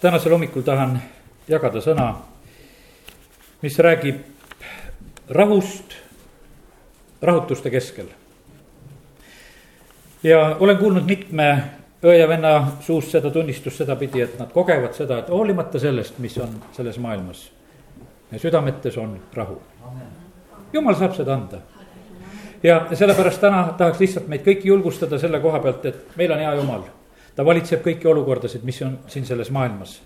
tänasel hommikul tahan jagada sõna, mis räägib rahust rahutuste keskel. ja olen kuulnud mitme õe ja venna suust seda tunnistust sedapidi, et nad kogevad seda, et hoolimata sellest, mis on selles maailmas, südametes on rahu. jumal saab seda anda. ja sellepärast täna tahaks lihtsalt meid kõiki julgustada selle koha pealt, et meil on hea jumal. Ta valitseb kõiki olukordasid, mis on siin selles maailmas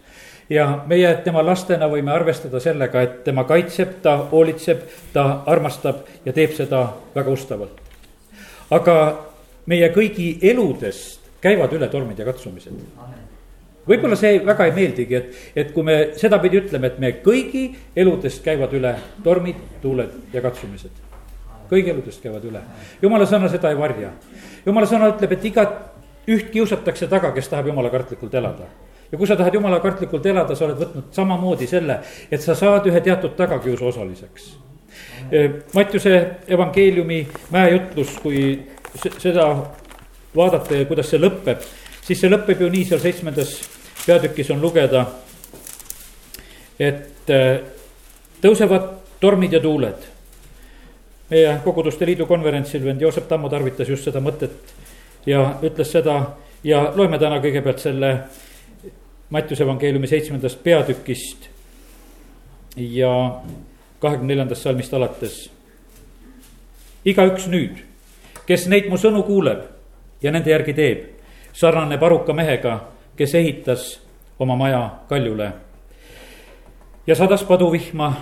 ja meie tema lastena võime arvestada sellega, et tema kaitseb, ta hoolitseb, ta armastab ja teeb seda väga ustavalt. aga meie kõigi eludest käivad üle tormid ja katsumised. võib-olla see väga ei meeldigi, et, et kui me sedapidi ütleme, et me kõigi eludest käivad üle tormid, tuuled ja katsumised. kõigi eludest käivad üle, jumala sõna seda ei varja. jumala sõna ütleb, et igat üht kiusatakse taga, kes tahab jumala kartlikult elada ja kui sa tahad jumala kartlikult elada, sa oled võtnud samamoodi selle, et sa saad ühe teatud tagakiusu osaliseks. Mattiuse evangeeliumi mäejutlus, kui seda vaadata ja kuidas see lõpeb, siis see lõpeb ju nii, seal seitsmendas peatükis on lugeda, et äh, tõusevad tormid ja tuuled. meie Koguduste Liidu konverentsil vend Joosep Tammo tarvitas just seda mõtet ja ütles seda ja loeme täna kõigepealt selle Mattiuse evangeeliumi seitsmendast peatükist ja kahekümne neljandast salmist alates. igaüks nüüd, kes neid mu sõnu kuuleb ja nende järgi teeb, sarnaneb aruka mehega, kes ehitas oma maja kaljule. ja sadas paduvihma,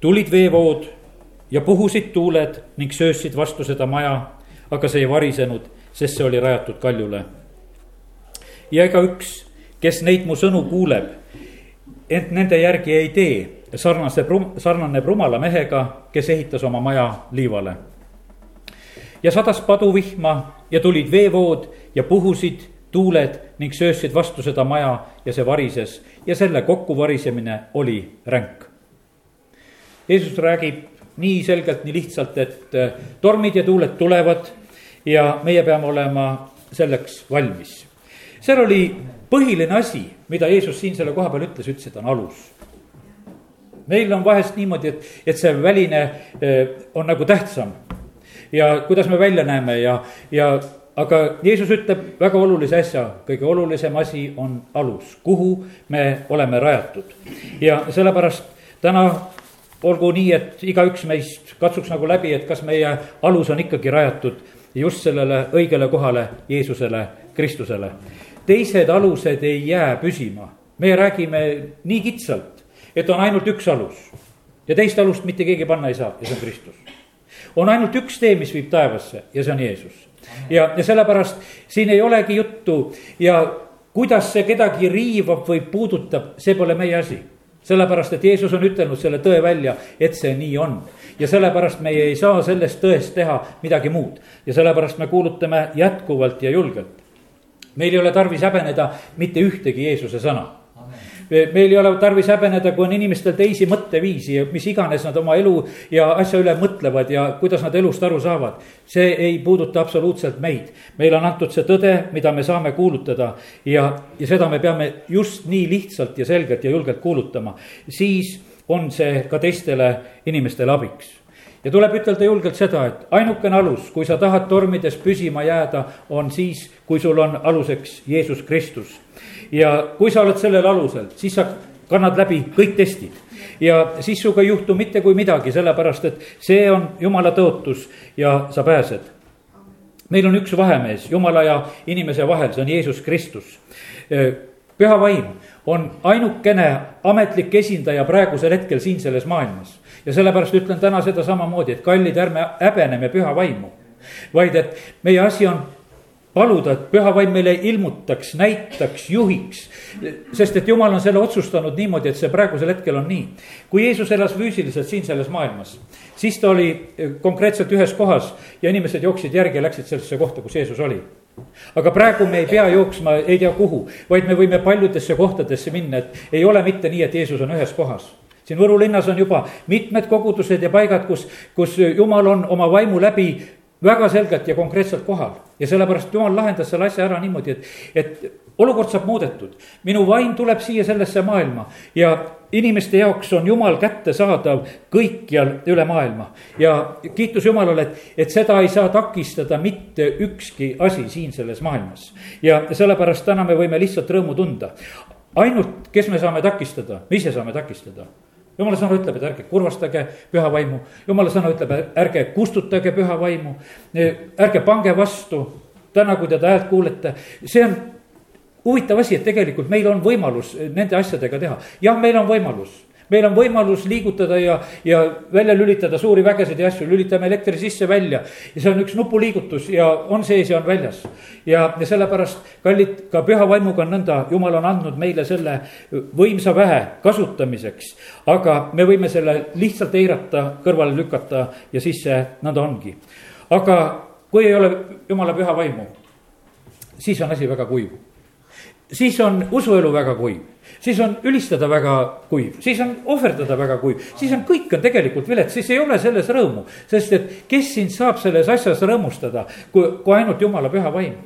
tulid veevood ja puhusid tuuled ning söösid vastu seda maja, aga see ei varisenud, sest see oli rajatud kaljule. ja ega üks kes neid mu sõnu kuuleb, ent nende järgi ei tee, sarnaseb, sarnaneb rumala mehega, kes ehitas oma maja liivale. ja sadas paduvihma ja tulid veevood ja puhusid tuuled ning söösid vastu seda maja ja see varises ja selle kokkuvarisemine oli ränk. Jeesus räägib nii selgelt, nii lihtsalt, et äh, tormid ja tuuled tulevad ja meie peame olema selleks valmis. seal oli põhiline asi, mida Jeesus siin selle koha peal ütles, ütles, et on alus. meil on vahest niimoodi, et, et see väline eh, on nagu tähtsam. ja kuidas me välja näeme ja, ja aga Jeesus ütleb väga olulise asja, kõige olulisem asi on alus, kuhu me oleme rajatud. ja sellepärast täna olgu nii, et igaüks meist katsuks nagu läbi, et kas meie alus on ikkagi rajatud just sellele õigele kohale, Jeesusele, Kristusele teised alused ei jää püsima. me räägime nii kitsalt, et on ainult üks alus ja teist alust mitte keegi panna ei saa ja see on Kristus. on ainult üks tee, mis viib taevasse ja see on Jeesus. ja, ja sellepärast siin ei olegi juttu ja kuidas see kedagi riivab või puudutab, see pole meie asi sellepärast, et Jeesus on ütelnud selle tõe välja, et see nii on. ja sellepärast meie ei saa sellest tõest teha midagi muud. Ja sellepärast me kuulutame jätkuvalt ja julgelt. Meil ei ole tarvis häbeneda mitte ühtegi Jeesuse sõna meil ei ole tarvis häbeneda, kui on inimestel teisi mõtteviisi ja mis iganes nad oma elu ja asja üle mõtlevad ja kuidas nad elust aru saavad. see ei puuduta absoluutselt meid. meile on antud see tõde, mida me saame kuulutada ja, ja seda me peame just nii lihtsalt ja selgelt ja julgelt kuulutama. siis on see ka teistele inimestele abiks ja tuleb ütelda julgelt seda, et ainukene alus, kui sa tahad tormides püsima jääda, on siis, kui sul on aluseks Jeesus Kristus. Ja kui sa oled sellel alusel, siis sa kannad läbi kõik testid ja siis sinuga ei juhtu mitte kui midagi, sellepärast et see on jumala tõotus ja sa pääsed. meil on üks vahemees jumala ja inimese vahel, see on Jeesus Kristus. püha vaim on ainukene ametlik esindaja praegusel hetkel siin selles maailmas ja sellepärast ütlen täna seda samamoodi, et kallid, ärme häbeneme püha vaimu. vaid et meie asi on paluda, et püha vaim meile ilmutaks, näitaks, juhiks. sest et jumal on selle otsustanud niimoodi, et see praegusel hetkel on nii. kui Jeesus elas füüsiliselt siin selles maailmas, siis ta oli konkreetselt ühes kohas ja inimesed jooksid järgi ja läksid sellesse kohta, kus Jeesus oli aga praegu me ei pea jooksma ei tea kuhu, vaid me võime paljudesse kohtadesse minna, et ei ole mitte nii, et Jeesus on ühes kohas siin Võru linnas on juba mitmed kogudused ja paigad, kus, kus jumal on oma vaimu läbi väga selgelt ja konkreetselt kohal. ja sellepärast jumal lahendas selle asja ära niimoodi, et, et olukord saab muudetud, minu vaim tuleb siia sellesse maailma ja inimeste jaoks on jumal kättesaadav kõikjal üle maailma. ja kiitus Jumalale, et, et seda ei saa takistada mitte ükski asi siin selles maailmas. ja sellepärast täna me võime lihtsalt rõõmu tunda. ainult, kes me saame takistada, me ise saame takistada jumala sõna ütleb, et ärge kurvastage püha vaimu, jumala sõna ütleb, ärge kustutage püha vaimu, ärge pange vastu täna, kui te ta häält kuulete, see on huvitav asi, et tegelikult meil on võimalus nende asjadega teha. jah, meil on võimalus meil on võimalus liigutada ja, ja välja lülitada suuri vägesid ja asju, lülitame elektri sisse-välja. ja see on üks nupuliigutus ja on sees ja on väljas. ja, ja sellepärast, kallid, ka püha vaimuga on nõnda, jumal on andnud meile selle võimsa väe kasutamiseks. aga me võime selle lihtsalt eirata, kõrvale lükata ja siis see nõnda ongi. aga kui ei ole jumala püha vaimu, siis on asi väga kuiv siis on usuelu väga kuiv, siis on ülistada väga kuiv, siis on ohverdada väga kuiv, siis on kõik on tegelikult vilets, siis ei ole selles rõõmu. sest et kes sind saab selles asjas rõõmustada, kui, kui ainult jumala püha vaim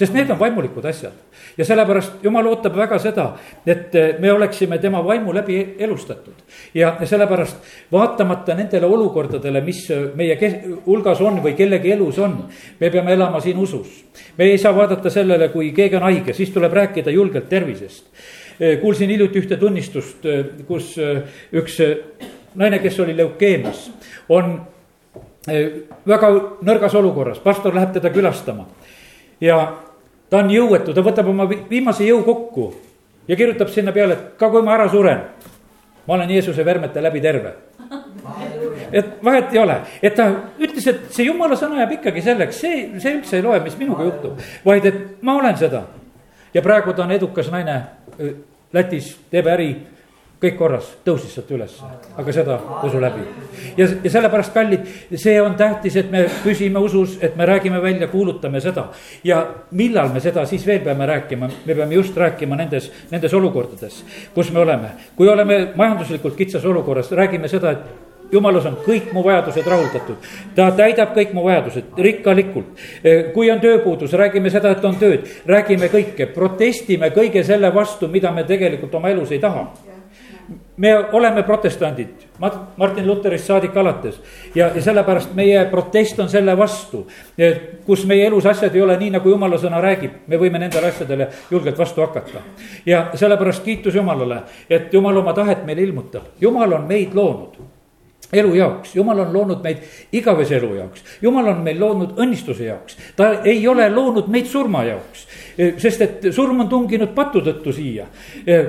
sest need on vaimulikud asjad. ja sellepärast jumal ootab väga seda, et me oleksime tema vaimu läbi elustatud. ja sellepärast vaatamata nendele olukordadele, mis meie hulgas on või kellegi elus on, me peame elama siin usus. me ei saa vaadata sellele, kui keegi on haige, siis tuleb rääkida julgelt tervisest. Kuulsin hiljuti ühte tunnistust, kus üks naine, kes oli leukeemias, on väga nõrgas olukorras, pastor läheb teda külastama. Ja ta on jõuetu, ta võtab oma viimase jõu kokku ja kirjutab sinna peale, et ka kui ma ära suren, ma olen Jeesuse vermete läbi terve. et vahet ei ole, et ta ütles, et see jumala sõna jääb ikkagi selleks, see, see üldse ei loe, mis minuga juhtub, vaid et ma olen seda. ja praegu ta on edukas naine Lätis, teeb äri kõik korras, tõusis sealt üles, aga seda usu läbi. ja, ja sellepärast, kallid, see on tähtis, et me püsime usus, et me räägime välja, kuulutame seda. ja millal me seda siis veel peame rääkima, me peame just rääkima nendes, nendes olukordades, kus me oleme. kui oleme majanduslikult kitsas olukorras, räägime seda, et jumalas on kõik mu vajadused rahuldatud. ta täidab kõik mu vajadused rikkalikult. kui on tööpuudus, räägime seda, et on tööd, räägime kõike, protestime kõige selle vastu, mida me tegelikult oma elus ei taha me oleme protestandid, Martin Lutherist saadik alates ja, ja sellepärast meie protest on selle vastu. kus meie elus asjad ei ole nii, nagu jumala sõna räägib, me võime nendele asjadele julgelt vastu hakata. ja sellepärast kiitus Jumalale, et Jumal oma tahet meile ilmutab, Jumal on meid loonud elu jaoks, jumal on loonud meid igavese elu jaoks, jumal on meil loonud õnnistuse jaoks, ta ei ole loonud meid surma jaoks. sest et surm on tunginud patu tõttu siia.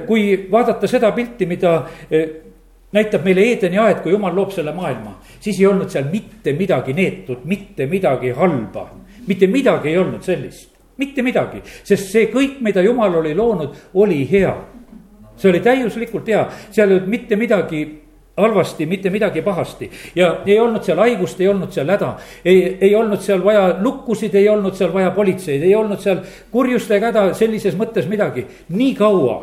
kui vaadata seda pilti, mida näitab meile Eedeni aed, kui jumal loob selle maailma, siis ei olnud seal mitte midagi neetud, mitte midagi halba, mitte midagi ei olnud sellist, mitte midagi, sest see kõik, mida jumal oli loonud, oli hea. See oli täiuslikult hea, seal ei olnud mitte midagi halvasti, mitte midagi pahasti. ja ei olnud seal haigust, ei olnud seal häda. ei, ei olnud seal vaja lukkusid, ei olnud seal vaja politseid, ei olnud seal kurjust ega häda sellises mõttes midagi. nii kaua,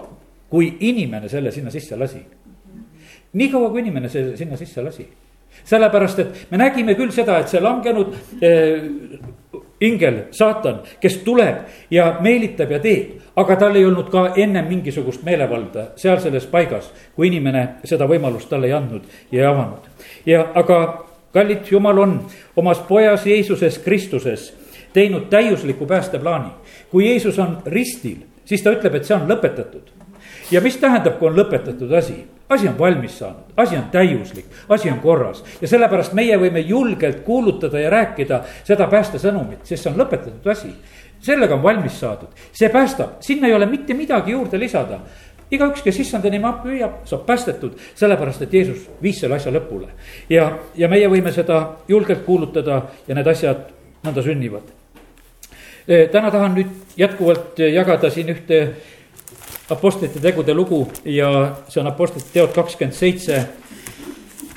kui inimene selle sinna sisse lasi. nii kaua, kui inimene selle sinna sisse lasi. sellepärast, et me nägime küll seda, et see langenud eh, ingel, saatan, kes tuleb ja meelitab ja teeb. aga tal ei olnud ka ennem mingisugust meelevalda seal selles paigas, kui inimene seda võimalust talle ei andnud ja ei avanud. ja aga kallid jumal on omas pojas Jeesuses Kristuses teinud täiusliku päästeplaani. kui Jeesus on ristil, siis ta ütleb, et see on lõpetatud. ja mis tähendab, kui on lõpetatud asi? Asi on valmis saanud, asi on täiuslik, asi on korras ja sellepärast meie võime julgelt kuulutada ja rääkida seda päästesõnumit, sest see on lõpetatud asi. sellega on valmis saadud, see päästab, sinna ei ole mitte midagi juurde lisada igaüks, kes issanda nime appi hüüab, saab päästetud, sellepärast et Jeesus viis selle asja lõpule. ja, ja meie võime seda julgelt kuulutada ja need asjad nõnda sünnivad. täna tahan nüüd jätkuvalt jagada siin ühte Apostlite tegude lugu ja see on Apostlite teod kakskümmend seitse.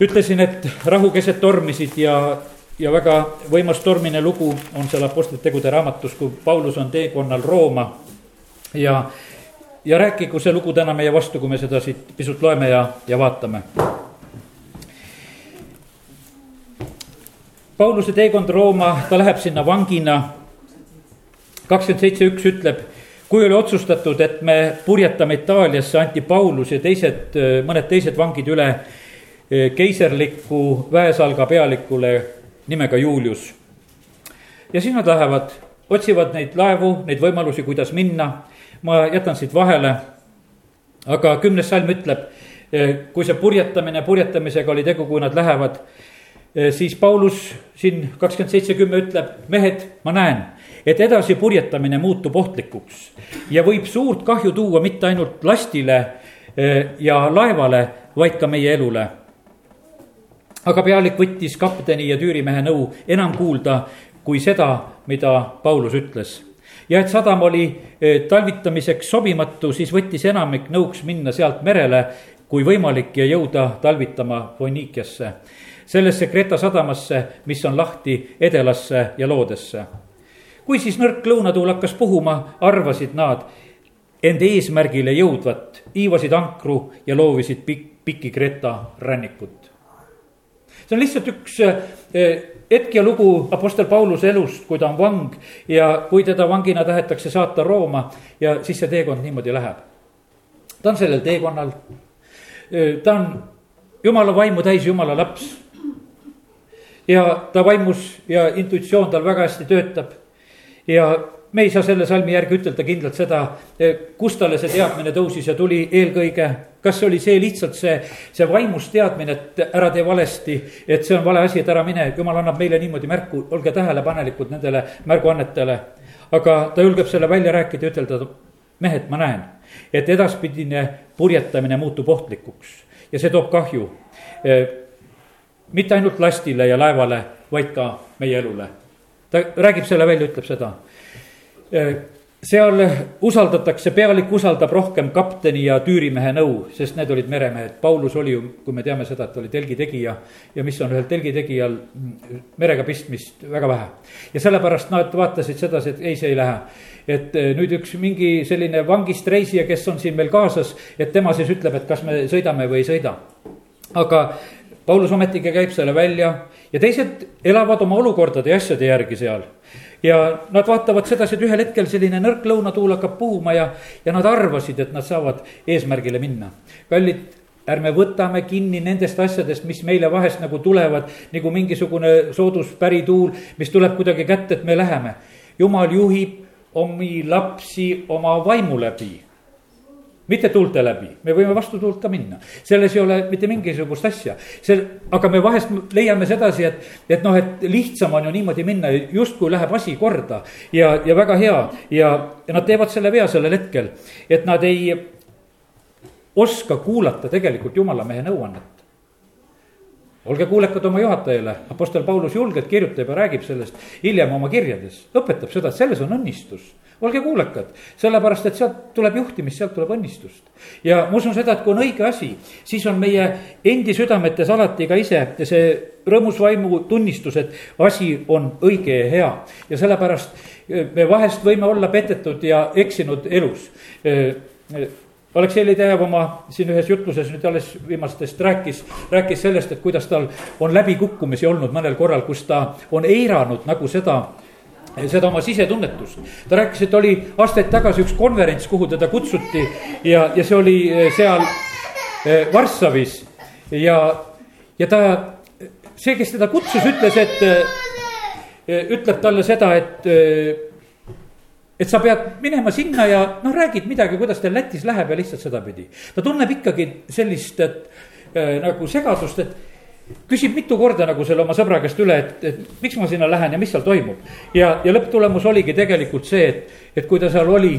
ütlesin, et rahu keset tormisid ja, ja väga võimas tormine lugu on seal Apostlite tegude raamatus, kui Paulus on teekonnal Rooma. ja, ja rääkigu see lugu täna meie vastu, kui me seda siit pisut loeme ja, ja vaatame. Pauluse teekond Rooma, ta läheb sinna vangina. kakskümmend seitse üks ütleb kui oli otsustatud, et me purjetame Itaaliasse, anti Paulus ja teised, mõned teised vangid üle keiserliku väesalga pealikule nimega Julius. ja siis nad lähevad, otsivad neid laevu, neid võimalusi, kuidas minna. ma jätan siit vahele. aga kümnes salm ütleb, kui see purjetamine, purjetamisega oli tegu, kui nad lähevad siis Paulus siin kakskümmend seitse kümme ütleb, mehed, ma näen, et edasi purjetamine muutub ohtlikuks ja võib suurt kahju tuua mitte ainult lastile ja laevale, vaid ka meie elule aga pealik võttis kapteni ja tüürimehe nõu enam kuulda kui seda, mida Paulus ütles. ja et sadam oli eh, talvitamiseks sobimatu, siis võttis enamik nõuks minna sealt merele, kui võimalik ja jõuda talvitama Foniikiasse. Sellesse Kreta sadamasse, mis on lahti Edelasse ja Loodesse. kui siis nõrk lõunatuul hakkas puhuma, arvasid nad enda eesmärgile jõudvat, hiivasid ankru ja loovisid pikk, pikki Kreta rannikut see on lihtsalt üks eh, hetk ja lugu Apostel Pauluse elust, kui ta on vang ja kui teda vangina tahetakse saata Rooma ja siis see teekond niimoodi läheb. ta on sellel teekonnal, eh, ta on jumala vaimu täis jumala laps. Ja ta vaimus ja intuitsioon tal väga hästi töötab ja me ei saa selle salmi järgi ütelda kindlalt seda, kust talle see teadmine tõusis ja tuli eelkõige. kas oli see lihtsalt see, see vaimus teadmine, et ära tee valesti, et see on vale asi, et ära mine, jumal annab meile niimoodi märku, olge tähelepanelikud nendele märguannetele. aga ta julgeb selle välja rääkida ja ütelda, mehed, ma näen, et edaspidine purjetamine muutub ohtlikuks ja see toob kahju. Mitte ainult lastile ja laevale, vaid ka meie elule. ta räägib selle välja, ütleb seda Äh, seal usaldatakse, pealik usaldab rohkem kapteni ja tüürimehe nõu, sest need olid meremehed. Paulus oli ju, kui me teame seda, et oli telgitegija ja mis on ühel telgitegijal merega pistmist väga vähe. ja sellepärast nad vaatasid sedasi, et ei, see ei lähe. et äh, nüüd üks mingi selline vangist reisija, kes on siin meil kaasas, et tema siis ütleb, et kas me sõidame või ei sõida. aga Paulus ometigi käib selle välja ja teised elavad oma olukordade ja asjade järgi seal ja nad vaatavad sedasi, et ühel hetkel selline nõrk lõunatuul hakkab puhuma ja, ja nad arvasid, et nad saavad eesmärgile minna. kallid, ärme võtame kinni nendest asjadest, mis meile vahest nagu tulevad, nagu mingisugune soodus pärituul, mis tuleb kuidagi kätte, et me läheme. jumal juhib omi lapsi oma vaimu läbi mitte tuulte läbi, me võime vastu tuult ka minna, selles ei ole mitte mingisugust asja. see, aga me vahest leiame sedasi, et, et noh, et lihtsam on ju niimoodi minna, justkui läheb asi korda ja, ja väga hea. Ja, ja nad teevad selle vea sellel hetkel, et nad ei oska kuulata tegelikult jumala mehe nõuannet. Olge kuulekad oma juhatajale, Apostel Paulus julgelt kirjutab ja räägib sellest hiljem oma kirjades, õpetab seda, et selles on õnnistus. Olge kuulekad, sellepärast et sealt tuleb juhtimist, sealt tuleb õnnistust. ja ma usun seda, et kui on õige asi, siis on meie endi südametes alati ka ise see rõõmus vaimu tunnistus, et asi on õige ja hea. ja sellepärast me vahest võime olla petetud ja eksinud elus Aleksei Ledejev oma siin ühes jutluses nüüd alles viimastest rääkis, rääkis sellest, et kuidas tal on läbikukkumisi olnud mõnel korral, kus ta on eiranud nagu seda seda oma sisetunnetust. ta rääkis, et oli aastaid tagasi üks konverents, kuhu teda kutsuti ja, ja see oli eh, seal eh, Varssavis ja, ja ta, see, kes teda kutsus, ütles, et eh, ütleb talle seda, et et sa pead minema sinna ja noh, räägid midagi, kuidas teil Lätis läheb ja lihtsalt sedapidi. ta tunneb ikkagi sellist, et nagu segadust, et küsib mitu korda nagu selle oma sõbra käest üle, et, et miks ma sinna lähen ja mis seal toimub. ja, ja lõpptulemus oligi tegelikult see, et, et kui ta seal oli,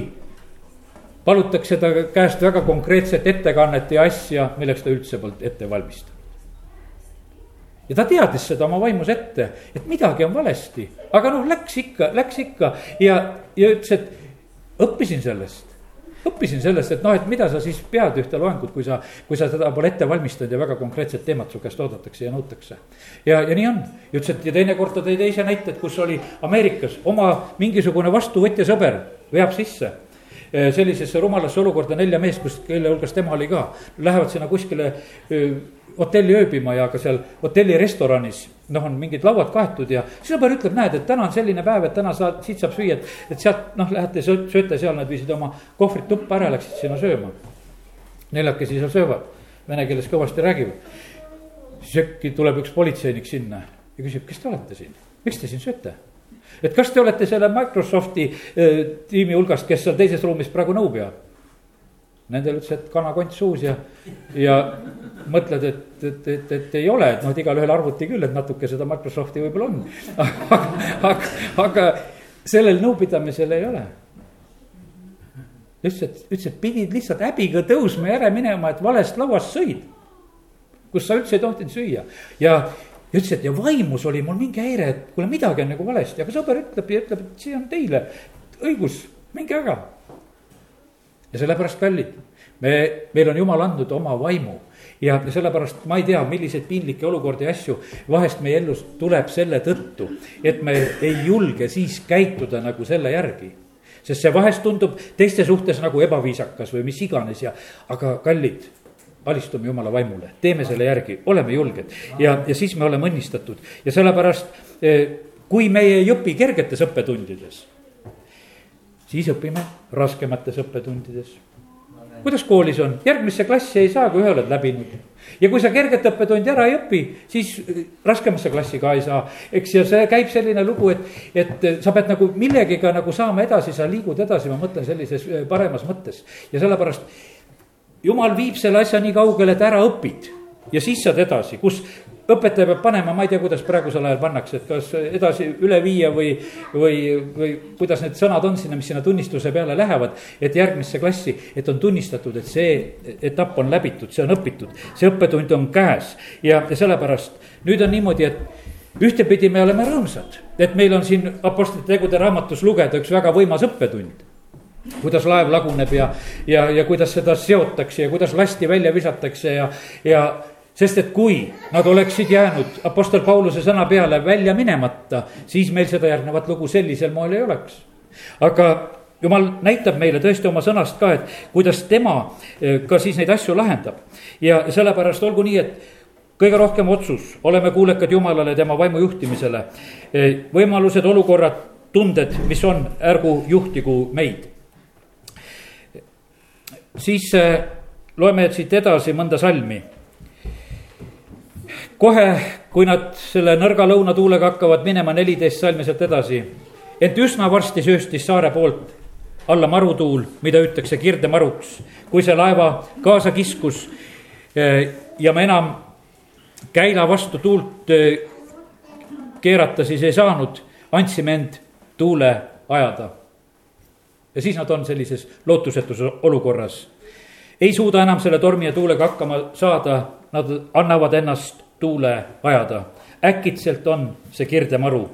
palutakse ta käest väga konkreetset ettekannet ja asja, milleks ta üldse polnud ette valmistanud ja ta teadis seda oma vaimus ette, et midagi on valesti, aga noh, läks ikka, läks ikka. Ja, ja ütles, et õppisin sellest õppisin sellest, et noh, et mida sa siis pead ühte loengut, kui sa, kui sa seda pole ette valmistanud ja väga konkreetset teemat su käest oodatakse ja nõutakse. ja, ja nii on, ütles, et ja teinekord ta tõi teise näite, et kus oli Ameerikas oma mingisugune vastuvõtja sõber veab sisse sellisesse rumalasse olukorda nelja meest, kus, kelle hulgas tema oli ka. Lähevad sinna kuskile hotelli ööbima ja ka seal hotelli restoranis noh, on mingid lauad kaetud ja sõber ütleb, näed, et täna on selline päev, et täna saad, siit saab süüa, et, et sealt noh, lähete sööte seal, nad viisid oma kohvrid tuppa ära, läksid sinna sööma. neljakesi seal söövad, vene keeles kõvasti räägivad. siis äkki tuleb üks politseinik sinna ja küsib, kes te olete siin, miks te siin sööte? et kas te olete selle Microsofti äh, tiimi hulgast, kes seal teises ruumis praegu nõu peab? Nendel ütles, et kanakont suus ja, ja mõtled, et, et, et, et ei ole, et noh, et igalühel arvuti küll, et natuke seda Microsofti võib-olla on. aga, aga sellel nõupidamisel ei ole. ütles, et, ütles, et pidid lihtsalt häbiga tõusma ära minema, et valest lauast sõid. kus sa üldse ei tohtinud süüa ja ja ütles, et ja vaimus oli mul mingi häire, et kuule, midagi on nagu valesti, aga sõber ütleb ja ütleb, et see on teile õigus, minge aga ja sellepärast kallid, me, meil on jumal andnud oma vaimu. Ja sellepärast ma ei tea, milliseid piinlikke olukordi ja asju vahest meie ellus tuleb selle tõttu, et me ei julge siis käituda nagu selle järgi. sest see vahest tundub teiste suhtes nagu ebaviisakas või mis iganes ja, aga kallid alistume jumala vaimule, teeme selle järgi, oleme julged. Ja, ja siis me oleme õnnistatud. Ja sellepärast eh, kui meie ei õpi kergetes õppetundides siis õpime raskemates õppetundides. kuidas koolis on, järgmisse klassi ei saa, kui ühe oled läbinud. ja kui sa kerget õppetundi ära ei õpi, siis äh, raskemasse klassi ka ei saa. eks ja see käib selline lugu, et, et äh, sa pead nagu millegiga nagu saama edasi, sa liigud edasi, ma mõtlen sellises äh, paremas mõttes. ja sellepärast jumal viib selle asja nii kaugele, et ära õpid ja siis saad edasi, kus õpetaja peab panema, ma ei tea, kuidas praegusel ajal pannakse, et kas edasi üle viia või, või, või kuidas need sõnad on sinna, mis sinna tunnistuse peale lähevad. et järgmisse klassi, et on tunnistatud, et see etapp on läbitud, see on õpitud, see õppetund on käes ja, ja sellepärast nüüd on niimoodi, et ühtepidi me oleme rõõmsad, et meil on siin Apostlite tegude raamatus lugeda üks väga võimas õppetund kuidas laev laguneb ja, ja, ja kuidas seda seotakse ja kuidas lasti välja visatakse ja, ja sest et kui nad oleksid jäänud Apostel Pauluse sõna peale välja minemata, siis meil seda järgnevat lugu sellisel moel ei oleks. aga jumal näitab meile tõesti oma sõnast ka, et kuidas tema eh, ka siis neid asju lahendab. ja sellepärast olgu nii, et kõige rohkem otsus, oleme kuulekad Jumalale, tema vaimu juhtimisele. Eh, võimalused, olukorrad, tunded, mis on, ärgu juhtigu meid. siis eh, loeme siit edasi mõnda salmi kohe, kui nad selle nõrga lõunatuulega hakkavad minema neliteist salmi sealt edasi. ent üsna varsti sööstis saare poolt alla marutuul, mida hüütakse kirdemaruks. kui see laeva kaasa kiskus eh, ja me enam käila vastu tuult eh, keerata siis ei saanud, andsime end tuule ajada. ja siis nad on sellises lootusetus olukorras. ei suuda enam selle tormi ja tuulega hakkama saada, nad annavad ennast tuule ajada. äkitselt on see kirdemaru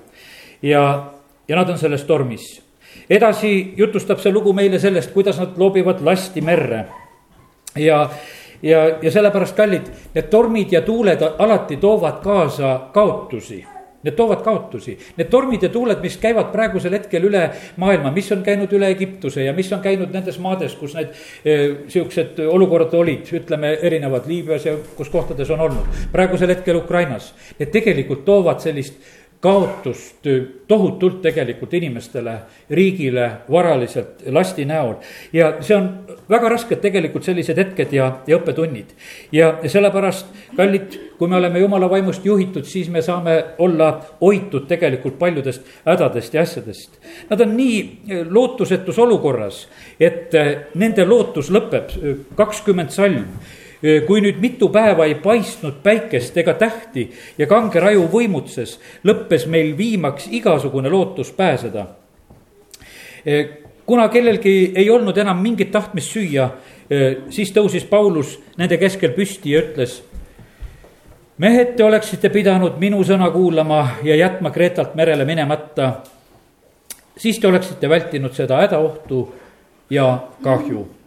ja, ja nad on selles tormis. edasi jutustab see lugu meile sellest, kuidas nad loobivad lasti merre. ja, ja, ja sellepärast, kallid, need tormid ja tuuled alati toovad kaasa kaotusi Need toovad kaotusi, need tormid ja tuuled, mis käivad praegusel hetkel üle maailma, mis on käinud üle Egiptuse ja mis on käinud nendes maades, kus need eh, siuksed olukorrad olid, ütleme erinevad Liibüas ja kus kohtades on olnud. praegusel hetkel Ukrainas, need tegelikult toovad sellist kaotust tohutult tegelikult inimestele, riigile, varaliselt, lasti näol. ja see on väga rasked tegelikult sellised hetked ja, ja õppetunnid. ja sellepärast, kallid, kui me oleme jumala vaimust juhitud, siis me saame olla hoitud tegelikult paljudest hädadest ja asjadest. Nad on nii lootusetus olukorras, et nende lootus lõpeb, kakskümmend salm kui nüüd mitu päeva ei paistnud päikest ega tähti ja kange raju võimutses, lõppes meil viimaks igasugune lootus pääseda. kuna kellelgi ei olnud enam mingit tahtmist süüa, siis tõusis Paulus nende keskel püsti ja ütles. mehed, te oleksite pidanud minu sõna kuulama ja jätma Kreetalt merele minemata. siis te oleksite vältinud seda hädaohtu ja kahju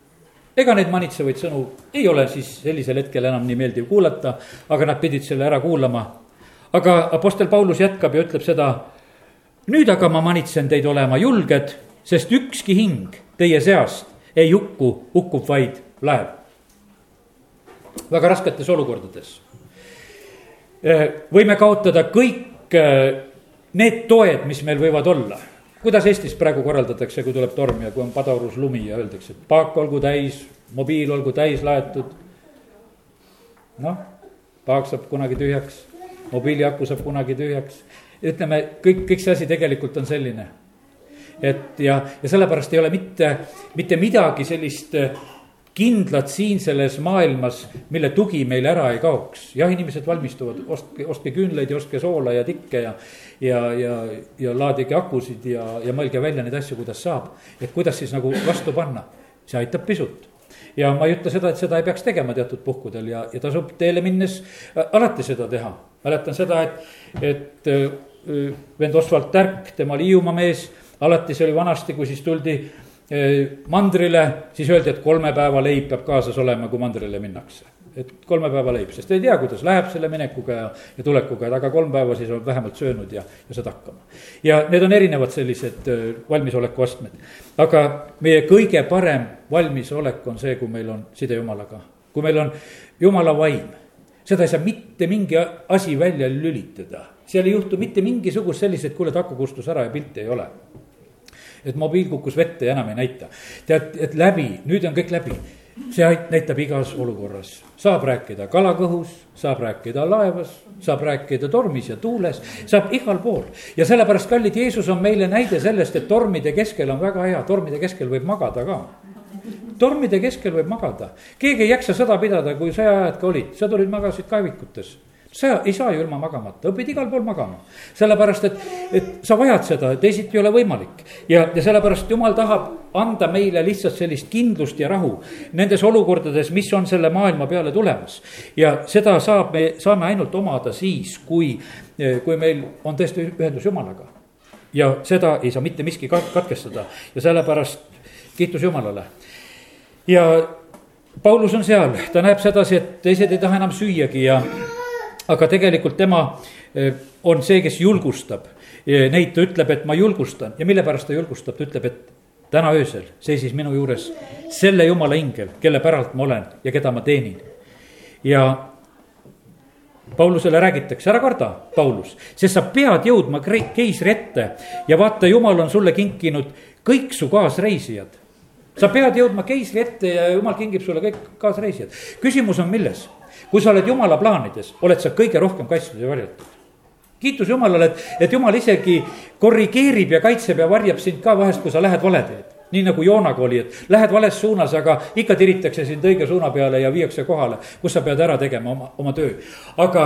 ega neid manitsevaid sõnu ei ole siis sellisel hetkel enam nii meeldiv kuulata, aga nad pidid selle ära kuulama. aga Apostel Paulus jätkab ja ütleb seda. nüüd aga ma manitsen teid olema julged, sest ükski hing teie seast ei hukku, hukkub vaid laev. väga rasketes olukordades. võime kaotada kõik need toed, mis meil võivad olla kuidas Eestis praegu korraldatakse, kui tuleb torm ja kui on padaurus lumi ja öeldakse, et paak olgu täis, mobiil olgu täis laetud. noh, paak saab kunagi tühjaks, mobiiliaku saab kunagi tühjaks. ütleme, kõik, kõik see asi tegelikult on selline. et ja, ja sellepärast ei ole mitte, mitte midagi sellist kindlad siin selles maailmas, mille tugi meil ära ei kaoks. jah, inimesed valmistuvad, ostke, ostke küünlaid ja ostke soola ja tikke ja, ja, ja, ja laadige akusid ja, ja mõelge välja neid asju, kuidas saab. et kuidas siis nagu vastu panna, see aitab pisut ja ma ei ütle seda, et seda ei peaks tegema teatud puhkudel ja, ja tasub teele minnes äh, alati seda teha. mäletan seda, et, et äh, vend Oswald Tärk, tema oli Hiiumaa mees, alati see oli vanasti, kui siis tuldi mandrile, siis öeldi, et kolme päeva leib peab kaasas olema, kui mandrile minnakse. Et kolme päeva leib, sest ei tea, kuidas läheb selle minekuga ja, ja tulekuga, et aga kolm päeva siis on vähemalt söönud ja, ja saad hakkama. ja need on erinevad sellised valmisoleku astmed. aga meie kõige parem valmisolek on see, kui meil on side jumalaga, kui meil on jumala vaim seda ei saa mitte mingi asi välja lülitada, seal ei juhtu mitte mingisugust sellist, et kuule, et aku kustus ära ja pilti ei ole et mobiil kukkus vette ja enam ei näita. tead, et läbi, nüüd on kõik läbi see näitab igas olukorras, saab rääkida kalakõhus, saab rääkida laevas, saab rääkida tormis ja tuules, saab igal pool. ja sellepärast, kallid, Jeesus on meile näide sellest, et tormide keskel on väga hea, tormide keskel võib magada ka. Tormide keskel võib magada, keegi ei jaksa sõda pidada, kui sõjaajad ka olid, sõdurid magasid kaevikutes sa ei saa ju ilma magamata, õpid igal pool magama. sellepärast, et, et sa vajad seda, teisiti ei ole võimalik. ja, ja sellepärast jumal tahab anda meile lihtsalt sellist kindlust ja rahu nendes olukordades, mis on selle maailma peale tulemas. ja seda saab, me saame ainult omada siis, kui, kui meil on tõesti ühendus Jumalaga. ja seda ei saa mitte miski katkestada ja sellepärast kiitus Jumalale. ja Paulus on seal, ta näeb sedasi, et teised ei taha enam süüagi ja aga tegelikult tema eh, on see, kes julgustab neid, ta ütleb, et ma julgustan ja mille pärast ta julgustab, ta ütleb, et täna öösel seisis minu juures selle jumala ingel, kelle päralt ma olen ja keda ma teenin. ja Paulusele räägitakse, ära karda, Paulus, sest sa pead jõudma keisri ette ja vaata, jumal on sulle kinkinud kõik su kaasreisijad. sa pead jõudma keisri ette ja jumal kingib sulle kõik kaasreisijad. küsimus on milles? Kui sa oled jumala plaanides, oled sa kõige rohkem kaitstud ja varjatud. kiitus Jumalale, et, et Jumal isegi korrigeerib ja kaitseb ja varjab sind ka vahest, kui sa lähed vale teed nii nagu Joonaga oli, et lähed vales suunas, aga ikka tiritakse sind õige suuna peale ja viiakse kohale, kus sa pead ära tegema oma, oma töö. aga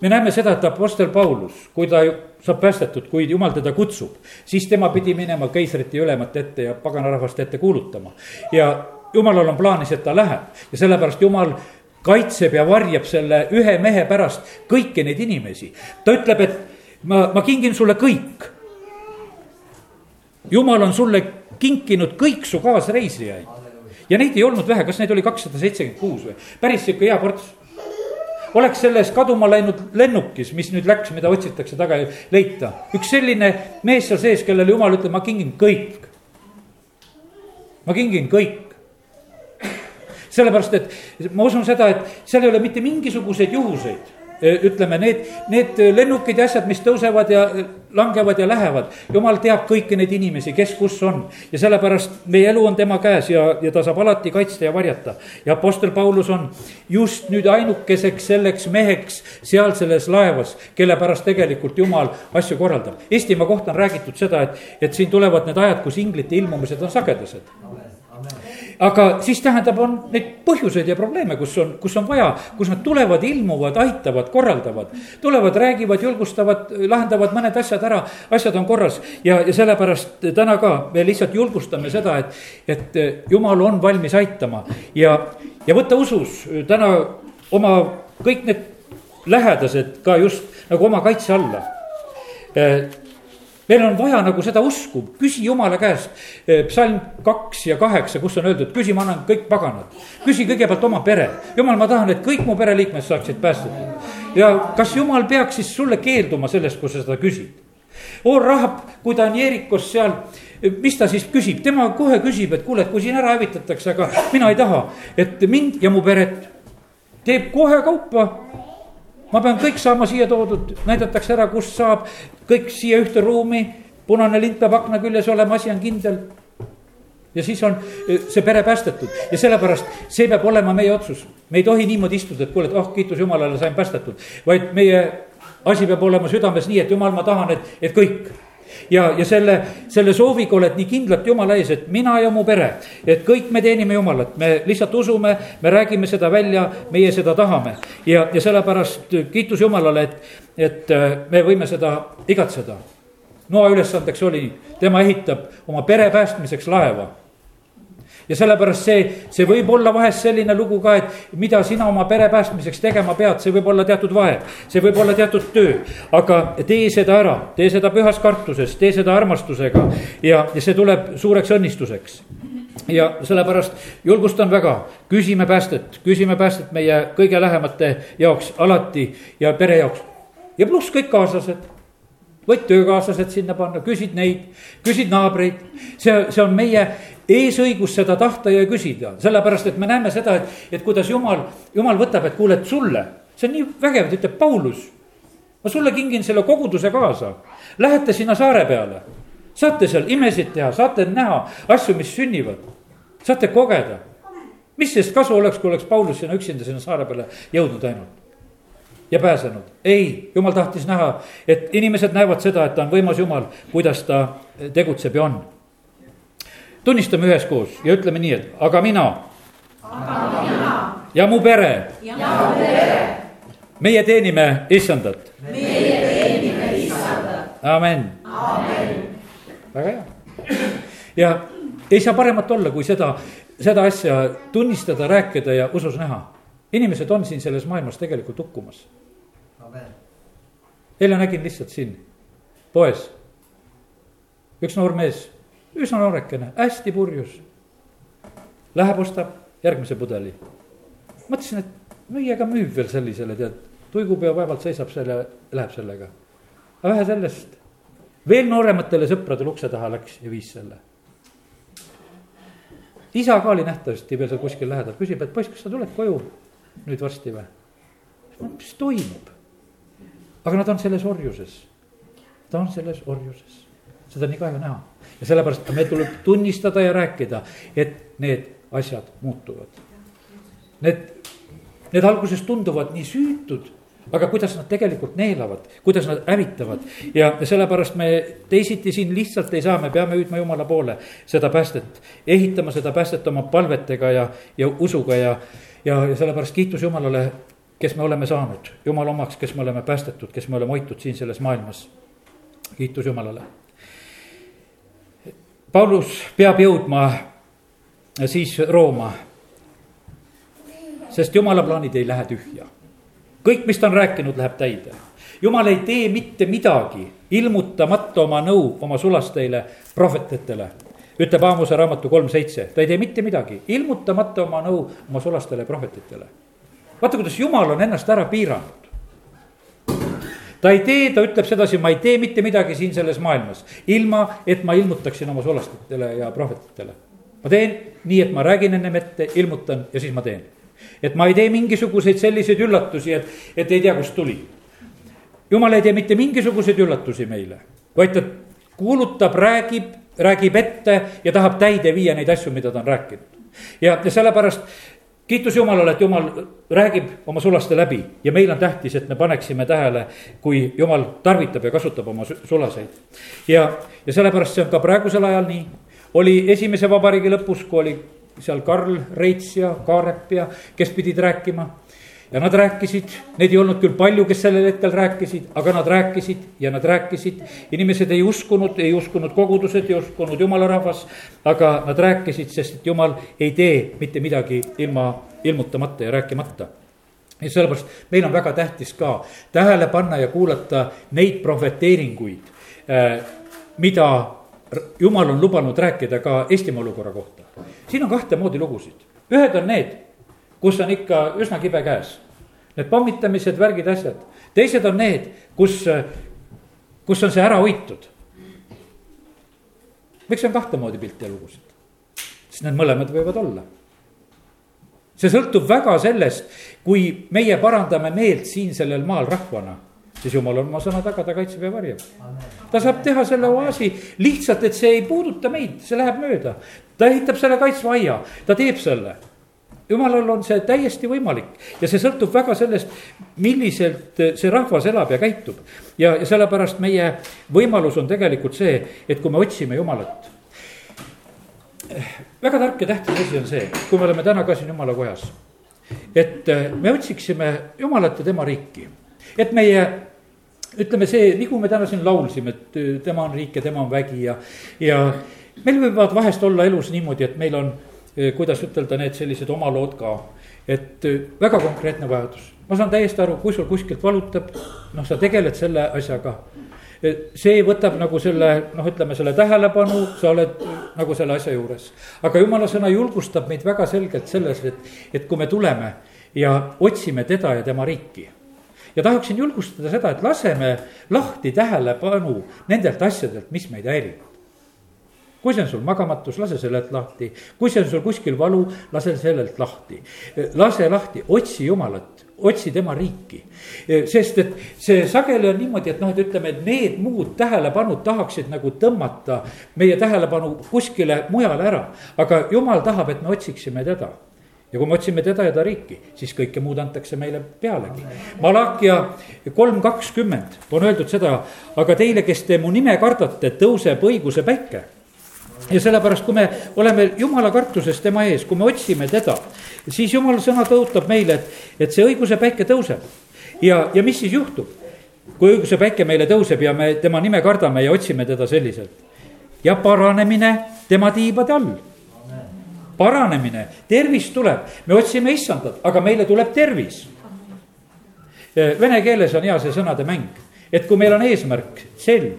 me näeme seda, et Apostel Paulus, kui ta saab päästetud, kui jumal teda kutsub, siis tema pidi minema keisrite ja ülemate ette ja paganarahvaste ette kuulutama. ja jumalal on plaanis, et ta läheb ja sellepärast jumal kaitseb ja varjab selle ühe mehe pärast kõiki neid inimesi. ta ütleb, et ma, ma kingin sulle kõik. jumal on sulle kinkinud kõik su kaasreisijaid. ja neid ei olnud vähe, kas neid oli kakssada seitsekümmend kuus või, päris sihuke hea ports oleks selles kaduma läinud lennukis, mis nüüd läks, mida otsitakse taga ei leita. üks selline mees seal sees, kellele jumal ütleb, ma kingin kõik. ma kingin kõik sellepärast, et ma usun seda, et seal ei ole mitte mingisuguseid juhuseid ütleme, need, need lennukid ja asjad, mis tõusevad ja langevad ja lähevad. jumal teab kõiki neid inimesi, kes kus on ja sellepärast meie elu on tema käes ja, ja ta saab alati kaitsta ja varjata. ja Apostel Paulus on just nüüd ainukeseks selleks meheks seal selles laevas, kelle pärast tegelikult jumal asju korraldab. Eestimaa kohta on räägitud seda, et, et siin tulevad need ajad, kus inglite ilmumised on sagedased aga siis tähendab, on neid põhjuseid ja probleeme, kus on, kus on vaja, kus nad tulevad, ilmuvad, aitavad, korraldavad. tulevad, räägivad, julgustavad, lahendavad mõned asjad ära, asjad on korras. Ja, ja sellepärast täna ka me lihtsalt julgustame seda, et, et jumal on valmis aitama. Ja, ja võtta usus täna oma kõik need lähedased ka just nagu oma kaitse alla meil on vaja nagu seda usku, küsi jumala käest. Eh, psalm kaks ja kaheksa, kus on öeldud, küsi, ma annan kõik paganad. küsi kõigepealt oma pere, jumal, ma tahan, et kõik mu pereliikmed saaksid päästetud. ja kas jumal peaks siis sulle keelduma sellest, kui sa seda küsid? oo rahab, kui ta on Jeerikos seal mis ta siis küsib, tema kohe küsib, et kuule, et kui siin ära hävitatakse, aga mina ei taha, et mind ja mu peret teeb kohe kaupa ma pean kõik saama siia toodud, näidatakse ära, kust saab, kõik siia ühte ruumi, punane lint peab akna küljes olema, asi on kindel. ja siis on eh, see pere päästetud. Ja sellepärast see peab olema meie otsus. me ei tohi niimoodi istuda, et kuule, et oh, kiitus Jumalale, sain päästetud, vaid meie asi peab olema südames nii, et Jumal, ma tahan, et, et kõik ja, ja selle, selle sooviga oled nii kindlalt Jumala ees, et mina ja mu pere, et kõik me teenime Jumalat, me lihtsalt usume, me räägime seda välja, meie seda tahame. ja, ja sellepärast kiitus Jumalale, et, et äh, me võime seda igatseda. Noa ülesandeks oli, tema ehitab oma pere päästmiseks laeva ja sellepärast see, see võib olla vahest selline lugu ka, et mida sina oma pere päästmiseks tegema pead, see võib olla teatud vahe. see võib olla teatud töö, aga tee seda ära, tee seda pühas kartuses, tee seda armastusega. Ja, ja see tuleb suureks õnnistuseks. Ja sellepärast julgustan väga, küsime päästet, küsime päästet meie kõige lähemate jaoks alati ja pere jaoks. ja pluss kõik kaaslased. Võid töökaaslased sinna panna, küsid neid, küsid naabreid. see, see on meie eesõigus seda tahta ja küsida, sellepärast et me näeme seda, et, et kuidas jumal, jumal võtab, et kuule, et sulle, see on nii vägev, et ütleb Paulus. ma sulle kingin selle koguduse kaasa, lähete sinna saare peale, saate seal imesid teha, saate näha asju, mis sünnivad, saate kogeda. mis sellest kasu oleks, kui oleks Paulus sinna üksinda sinna saare peale jõudnud ainult? ja pääsenud. ei, jumal tahtis näha, et inimesed näevad seda, et ta on võimas jumal, kuidas ta tegutseb ja on. Tunnistame üheskoos ja ütleme nii, et aga mina. aga mina. ja mu pere. ja mu pere. meie teenime issandat. meie teenime issandat. amen. amen. väga hea. ja ei saa paremat olla, kui seda, seda asja tunnistada, rääkida ja usus näha inimesed on siin selles maailmas tegelikult hukkumas eile nägin lihtsalt siin poes üks noor mees, üsna noorekene, hästi purjus. Läheb, ostab järgmise pudeli. mõtlesin, et müüja ka müüb veel sellisele, tead, tuigupeo vaevalt seisab selle, läheb sellega. aga vähe sellest, veel noorematele sõpradele ukse taha läks ja viis selle. isa ka oli nähtavasti veel seal kuskil lähedal, küsib, et poiss, kas sa tuled koju nüüd varsti või? mis toimub? aga nad on selles orjuses. ta on selles orjuses, seda on nii kahju näha ja sellepärast meil tuleb tunnistada ja rääkida, et need asjad muutuvad. Need, need alguses tunduvad nii süütud aga kuidas nad tegelikult neelavad, kuidas nad hävitavad ja sellepärast me teisiti siin lihtsalt ei saa, me peame hüüdma Jumala poole seda päästet. ehitama seda päästet oma palvetega ja, ja usuga ja, ja, ja sellepärast kiitus Jumalale kes me oleme saanud Jumala omaks, kes me oleme päästetud, kes me oleme hoitud siin selles maailmas. kiitus Jumalale. Paulus peab jõudma siis Rooma. sest Jumala plaanid ei lähe tühja. kõik, mis ta on rääkinud, läheb täide. Jumal ei tee mitte midagi ilmutamata oma nõu oma sulasteile, prohvetitele ütleb Aamuse raamatu kolm seitse, ta ei tee mitte midagi, ilmutamata oma nõu oma sulastele prohvetitele vaata, kuidas jumal on ennast ära piiranud. Ta ei tee, ta ütleb sedasi, ma ei tee mitte midagi siin selles maailmas, ilma et ma ilmutaksin oma solastitele ja prohvetitele. ma teen nii, et ma räägin ennem ette, ilmutan ja siis ma teen. et ma ei tee mingisuguseid selliseid üllatusi, et, et ei tea, kust tuli. jumal ei tee mitte mingisuguseid üllatusi meile, vaid ta kuulutab, räägib, räägib ette ja tahab täide viia neid asju, mida ta on rääkinud. ja, ja sellepärast kiitus Jumalale, et Jumal räägib oma sulaste läbi ja meil on tähtis, et me paneksime tähele, kui Jumal tarvitab ja kasutab oma sulaseid. ja, ja sellepärast see on ka praegusel ajal nii, oli esimese vabariigi lõpus, kui oli seal Karl Reits ja Kaarep ja kes pidid rääkima ja nad rääkisid, neid ei olnud küll palju, kes sellel hetkel rääkisid, aga nad rääkisid ja nad rääkisid. inimesed ei uskunud, ei uskunud kogudused, ei uskunud jumala rahvas, aga nad rääkisid, sest et jumal ei tee mitte midagi ilma ilmutamata ja rääkimata ja sellepärast meil on väga tähtis ka tähele panna ja kuulata neid prohveteeringuid, äh, mida jumal on lubanud rääkida ka Eestimaa olukorra kohta. siin on kahte moodi lugusid, ühed on need kus on ikka üsna kibe käes. Need pommitamised, värgid, asjad. teised on need, kus, kus on see ära hoitud. miks on kahte moodi pilte ja lugusid? sest need mõlemad võivad olla. see sõltub väga sellest, kui meie parandame meelt siin sellel maal rahvana siis jumal on oma sõna taga, ta kaitseb ja varjab. ta saab teha selle oaasi lihtsalt, et see ei puuduta meid, see läheb mööda. ta ehitab selle kaitsva aia, ta teeb selle. Jumalal on see täiesti võimalik ja see sõltub väga sellest, milliselt see rahvas elab ja käitub. ja, ja sellepärast meie võimalus on tegelikult see, et kui me otsime Jumalat väga tark ja tähtis asi on see, kui me oleme täna ka siin jumala kojas. et me otsiksime Jumalat ja tema riiki, et meie ütleme see, nagu me täna siin laulsime, et tema on riik ja tema on vägi ja, ja meil võivad vahest olla elus niimoodi, et meil on, kuidas ütelda, need sellised oma lood ka. et äh, väga konkreetne vajadus, ma saan täiesti aru, kui sul kuskilt valutab, noh, sa tegeled selle asjaga. see võtab nagu selle, noh, ütleme selle tähelepanu, sa oled nagu selle asja juures. aga jumala sõna julgustab meid väga selgelt selles, et, et kui me tuleme ja otsime teda ja tema riiki ja tahaksin julgustada seda, et laseme lahti tähelepanu nendelt asjadelt, mis meid häirivad. Kui see on sul magamatus, lase sellelt lahti, kui see on sul kuskil valu, lase sellelt lahti. lase lahti, otsi Jumalat, otsi tema riiki. sest et see sageli on niimoodi, et noh, et ütleme, et need muud tähelepanud tahaksid nagu tõmmata meie tähelepanu kuskile mujale ära. aga Jumal tahab, et me otsiksime teda ja kui me otsime teda ja ta riiki, siis kõike muud antakse meile pealegi. Malakia kolm kakskümmend on öeldud seda, aga teile, kes te mu nime kardate, tõuseb õiguse päike. Ja sellepärast, kui me oleme jumala kartuses tema ees, kui me otsime teda, siis jumala sõna tõotab meile, et, et see õiguse päike tõuseb. ja, ja mis siis juhtub? kui õiguse päike meile tõuseb ja me tema nime kardame ja otsime teda selliselt ja paranemine tema tiibade all paranemine, tervis tuleb, me otsime issandat, aga meile tuleb tervis. Vene keeles on hea see sõnade mäng, et kui meil on eesmärk, selg,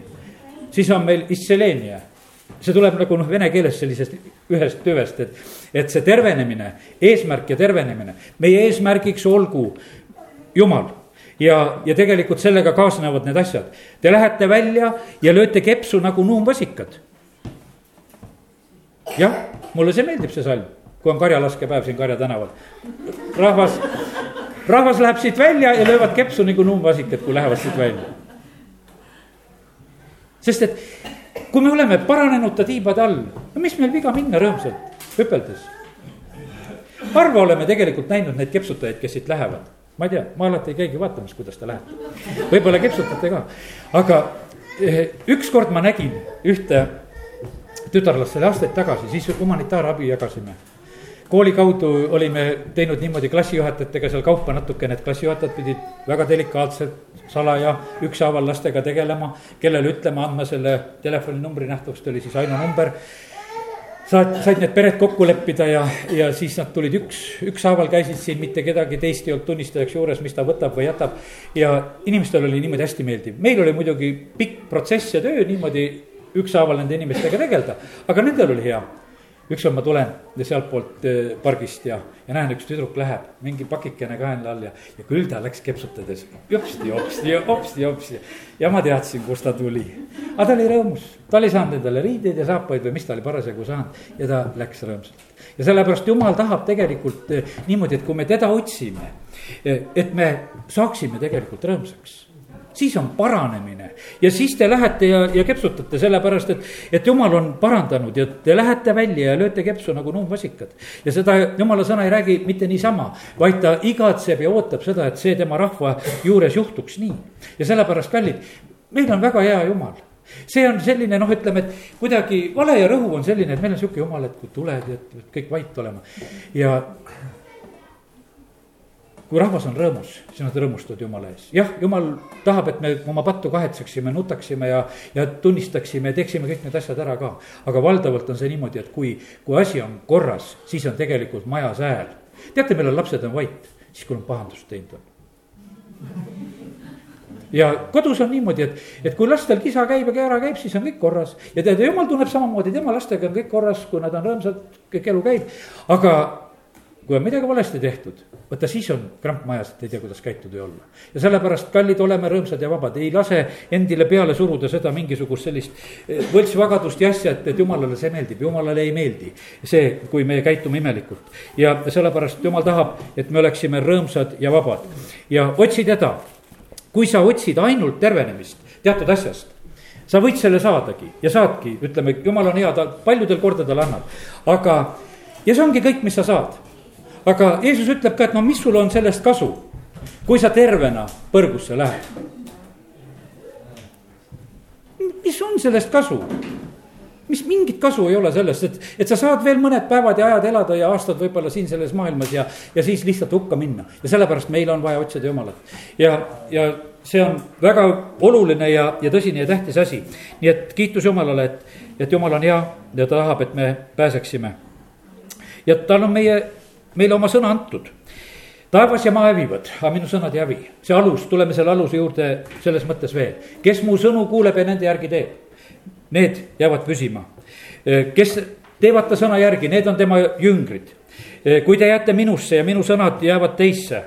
siis on meil istseleenia. See tuleb nagu noh, vene keeles sellisest ühest tüvest, et, et see tervenemine, eesmärk ja tervenemine, meie eesmärgiks olgu Jumal ja, ja tegelikult sellega kaasnevad need asjad. Te lähete välja ja lööte kepsu nagu nuumvasikad. jah mulle see meeldib, see salm, kui on karjalaskepäev siin Karja tänaval. rahvas, rahvas läheb siit välja ja löövad kepsu nagu numbvasikad, kui lähevad siit välja. sest et kui me oleme paranenud ta tiibade all, no mis meil viga minna rõõmsalt, hüpeldes. harva oleme tegelikult näinud neid kepsutajaid, kes siit lähevad. ma ei tea, ma alati ei käigi vaatamas, kuidas te lähete. võib-olla kepsutate ka, aga eh, ükskord ma nägin ühte tütarlast oli aastaid tagasi, siis humanitaarabi jagasime. Kooli kaudu olime teinud niimoodi klassijuhatajatega seal kaupa natukene, et klassijuhatajad pidid väga delikaatselt, salaja, ükshaaval lastega tegelema. kellele ütlema, andma selle telefoninumbri, nähtavasti oli siis Aino number saad, said need pered kokku leppida ja, ja siis nad tulid üks, ükshaaval käisid siin, mitte kedagi teist ei olnud tunnistajaks juures, mis ta võtab või jätab. ja inimestel oli niimoodi hästi meeldiv, meil oli muidugi pikk protsess ja töö niimoodi ükshaaval nende inimestega tegeleda, aga nendel oli hea. Ükskord ma tulen sealtpoolt eh, pargist ja, ja näen, üks tüdruk läheb, mingi pakikene kaenla all ja, ja küll ta läks kepsutades jopsti, jopsti, jopsti. ja ma teadsin, kust ta tuli. aga ta oli rõõmus, ta oli saanud endale riideid ja saapaid või mis ta oli parasjagu saanud ja ta läks rõõmsalt. ja sellepärast jumal tahab tegelikult eh, niimoodi, et kui me teda otsime, eh, et me saaksime tegelikult rõõmsaks siis on paranemine ja siis te lähete ja, ja kepsutate sellepärast, et, et jumal on parandanud ja te lähete välja ja lööte kepsu nagu nuumvasikad. ja seda jumala sõna ei räägi mitte niisama, vaid ta igatseb ja ootab seda, et see tema rahva juures juhtuks nii. ja sellepärast, kallid, meil on väga hea jumal see on selline noh, ütleme, et kuidagi vale ja rõhuv on selline, et meil on sihuke jumal, et kui tuled, et kõik vait olema ja kui rahvas on rõõmus, siis nad rõõmustavad Jumala ees. jah, Jumal tahab, et me oma pattu kahetseksime, nutaksime ja, ja tunnistaksime ja teeksime kõik need asjad ära ka. aga valdavalt on see niimoodi, et kui, kui asi on korras, siis on tegelikult majas hääl. teate, millal lapsed on vait? siis, kui nad pahandust teinud on ja kodus on niimoodi, et, et kui lastel kisa käib ja kära käib, siis on kõik korras. ja tead, jumal tunneb samamoodi, tema lastega on kõik korras, kui nad on rõõmsad, kõik elu käib. aga kui on midagi valesti tehtud, vaata siis on kramp majas, et ei tea, kuidas käituda ja olla. ja sellepärast, kallid, oleme rõõmsad ja vabad, ei lase endile peale suruda seda mingisugust sellist eh, võltsvagadust ja asja, et, et jumalale see meeldib, jumalale ei meeldi. see, kui me käitume imelikult ja sellepärast jumal tahab, et me oleksime rõõmsad ja vabad ja otsi teda. kui sa otsid ainult tervenemist teatud asjast, sa võid selle saadagi ja saadki, ütleme, jumal on hea, ta paljudel kordadel annab, aga ja see ongi kõik, mis sa saad aga Jeesus ütleb ka, et no mis sul on sellest kasu, kui sa tervena põrgusse lähed. mis on sellest kasu? mis mingit kasu ei ole sellest, et, et sa saad veel mõned päevad ja ajad elada ja aastad võib-olla siin selles maailmas ja, ja siis lihtsalt hukka minna. ja sellepärast meil on vaja otsida Jumalat. ja, ja see on väga oluline ja, ja tõsine ja tähtis asi. nii et kiitus Jumalale, et, et Jumal on hea ja ta tahab, et me pääseksime. ja tal on meie meile oma sõna antud. taevas ja maa hävivad, aga minu sõnad ei hävi. see alus, tuleme selle aluse juurde selles mõttes veel. kes mu sõnu kuuleb ja nende järgi teeb, need jäävad püsima. kes teevad ta sõna järgi, need on tema jüngrid. kui te jääte minusse ja minu sõnad jäävad teisse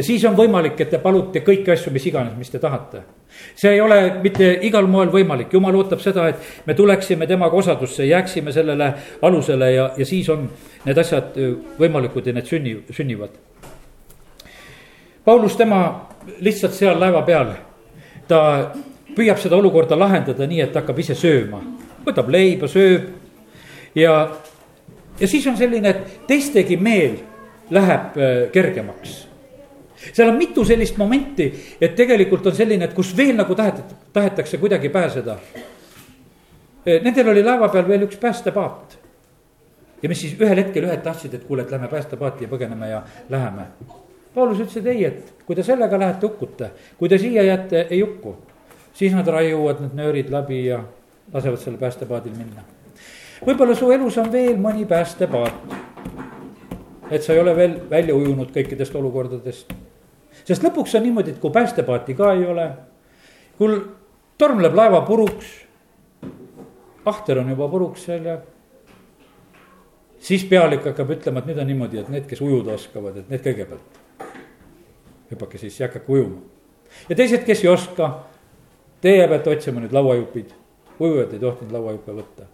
siis on võimalik, et te palute kõiki asju, mis iganes, mis te tahate. see ei ole mitte igal moel võimalik, jumal ootab seda, et me tuleksime temaga osadusse, jääksime sellele alusele ja, ja siis on need asjad võimalikud ja need sünni, sünnivad. Paulus, tema lihtsalt seal laeva peal, ta püüab seda olukorda lahendada nii, et hakkab ise sööma, võtab leiba, sööb ja, ja siis on selline, et teistegi meel läheb kergemaks seal on mitu sellist momenti, et tegelikult on selline, et kus veel nagu tahet-, tahetakse kuidagi pääseda. Nendel oli laeva peal veel üks päästepaat. Ja mis siis ühel hetkel ühed tahtsid, et kuule, et lähme päästepaati ja põgeneme ja läheme. Paulus ütles, et ei, et kui te sellega lähete, hukkute, kui te siia jääte, ei hukku. siis nad raiuvad need nöörid läbi ja lasevad sellel päästepaadil minna. võib-olla su elus on veel mõni päästepaat et sa ei ole veel välja ujunud kõikidest olukordadest sest lõpuks on niimoodi, et kui päästepaati ka ei ole, kui torm läheb laeva puruks, ahter on juba puruks seal ja siis pealik hakkab ütlema, et nüüd on niimoodi, et need, kes ujuda oskavad, et need kõigepealt hüpake sisse ja hakake ujuma. ja teised, kes ei oska, teie peate otsima nüüd lauajupid, ujujad ei tohtinud lauajuppe võtta.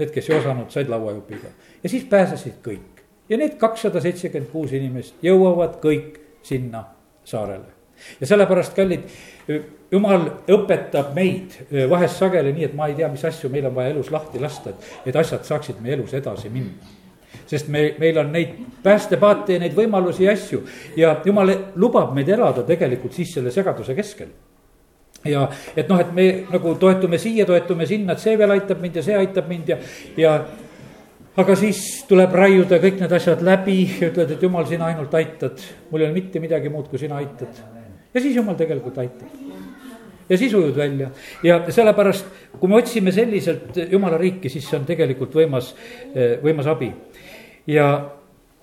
Need, kes ei osanud, said lauajupiga ja siis pääsesid kõik ja need kakssada seitsekümmend kuus inimest jõuavad kõik sinna saarele. ja sellepärast, kallid, jumal õpetab meid vahest sageli nii, et ma ei tea, mis asju meil on vaja elus lahti lasta, et, et asjad saaksid meie elus edasi minna sest me, meil on neid päästepaate ja neid võimalusi ja asju ja jumal lubab meid elada tegelikult siis selle segaduse keskel ja et noh, et me nagu toetume siia, toetume sinna, et see veel aitab mind ja see aitab mind ja, ja aga siis tuleb raiuda kõik need asjad läbi ja ütled, et jumal, sina ainult aitad. mul ei ole mitte midagi muud, kui sina aitad. ja siis jumal tegelikult aitab. Ja siis ujud välja ja sellepärast, kui me otsime selliselt jumala riiki, siis see on tegelikult võimas, võimas abi. ja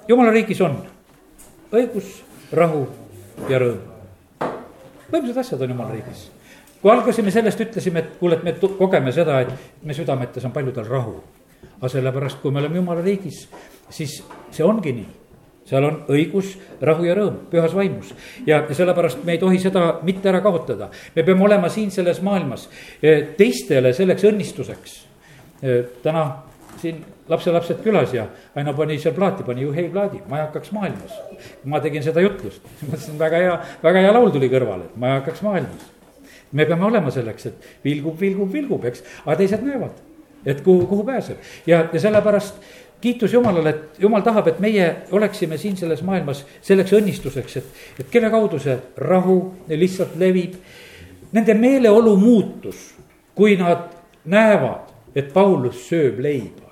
jumala riigis on õigus, rahu ja rõõm. võimsad asjad on jumala riigis kui algasime sellest, ütlesime, et kuule, et me kogeme seda, et me südametes on paljudel rahu aga sellepärast, kui me oleme jumala riigis, siis see ongi nii seal on õigus, rahu ja rõõm pühas vaimus ja sellepärast me ei tohi seda mitte ära kaotada. me peame olema siin selles maailmas eh, teistele selleks õnnistuseks. Eh, täna siin lapselapsed külas ja Aino pani seal plaati, pani Juhei plaadi, majakaks maailmas. ma tegin seda jutlust, mõtlesin, väga hea, väga hea laul tuli kõrvale, et majakaks maailmas. me peame olema selleks, et vilgub, vilgub, vilgub, eks, aga teised näevad et kuhu, kuhu pääseb ja, ja sellepärast kiitus Jumalale, et Jumal tahab, et meie oleksime siin selles maailmas selleks õnnistuseks, et, et kelle kaudu see rahu lihtsalt levib. Nende meeleolu muutus, kui nad näevad, et Paulus sööb leiba.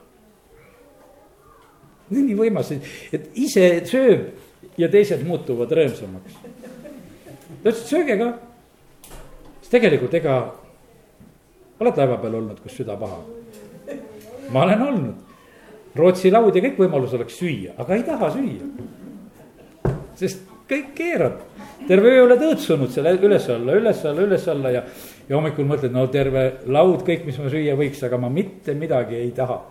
nii võimas, et ise sööb ja teised muutuvad rõõmsamaks. ta ütles, et sööge ka. sest tegelikult ega, oled laeva peal olnud, kus süda paha ma olen olnud. Rootsi laud ja kõik võimalus oleks süüa, aga ei taha süüa. sest kõik keerab, terve öö oled õõtsunud seal üles-alla, üles-alla, üles-alla ja, ja hommikul mõtled, no terve laud, kõik, mis ma süüa võiks, aga ma mitte midagi ei taha.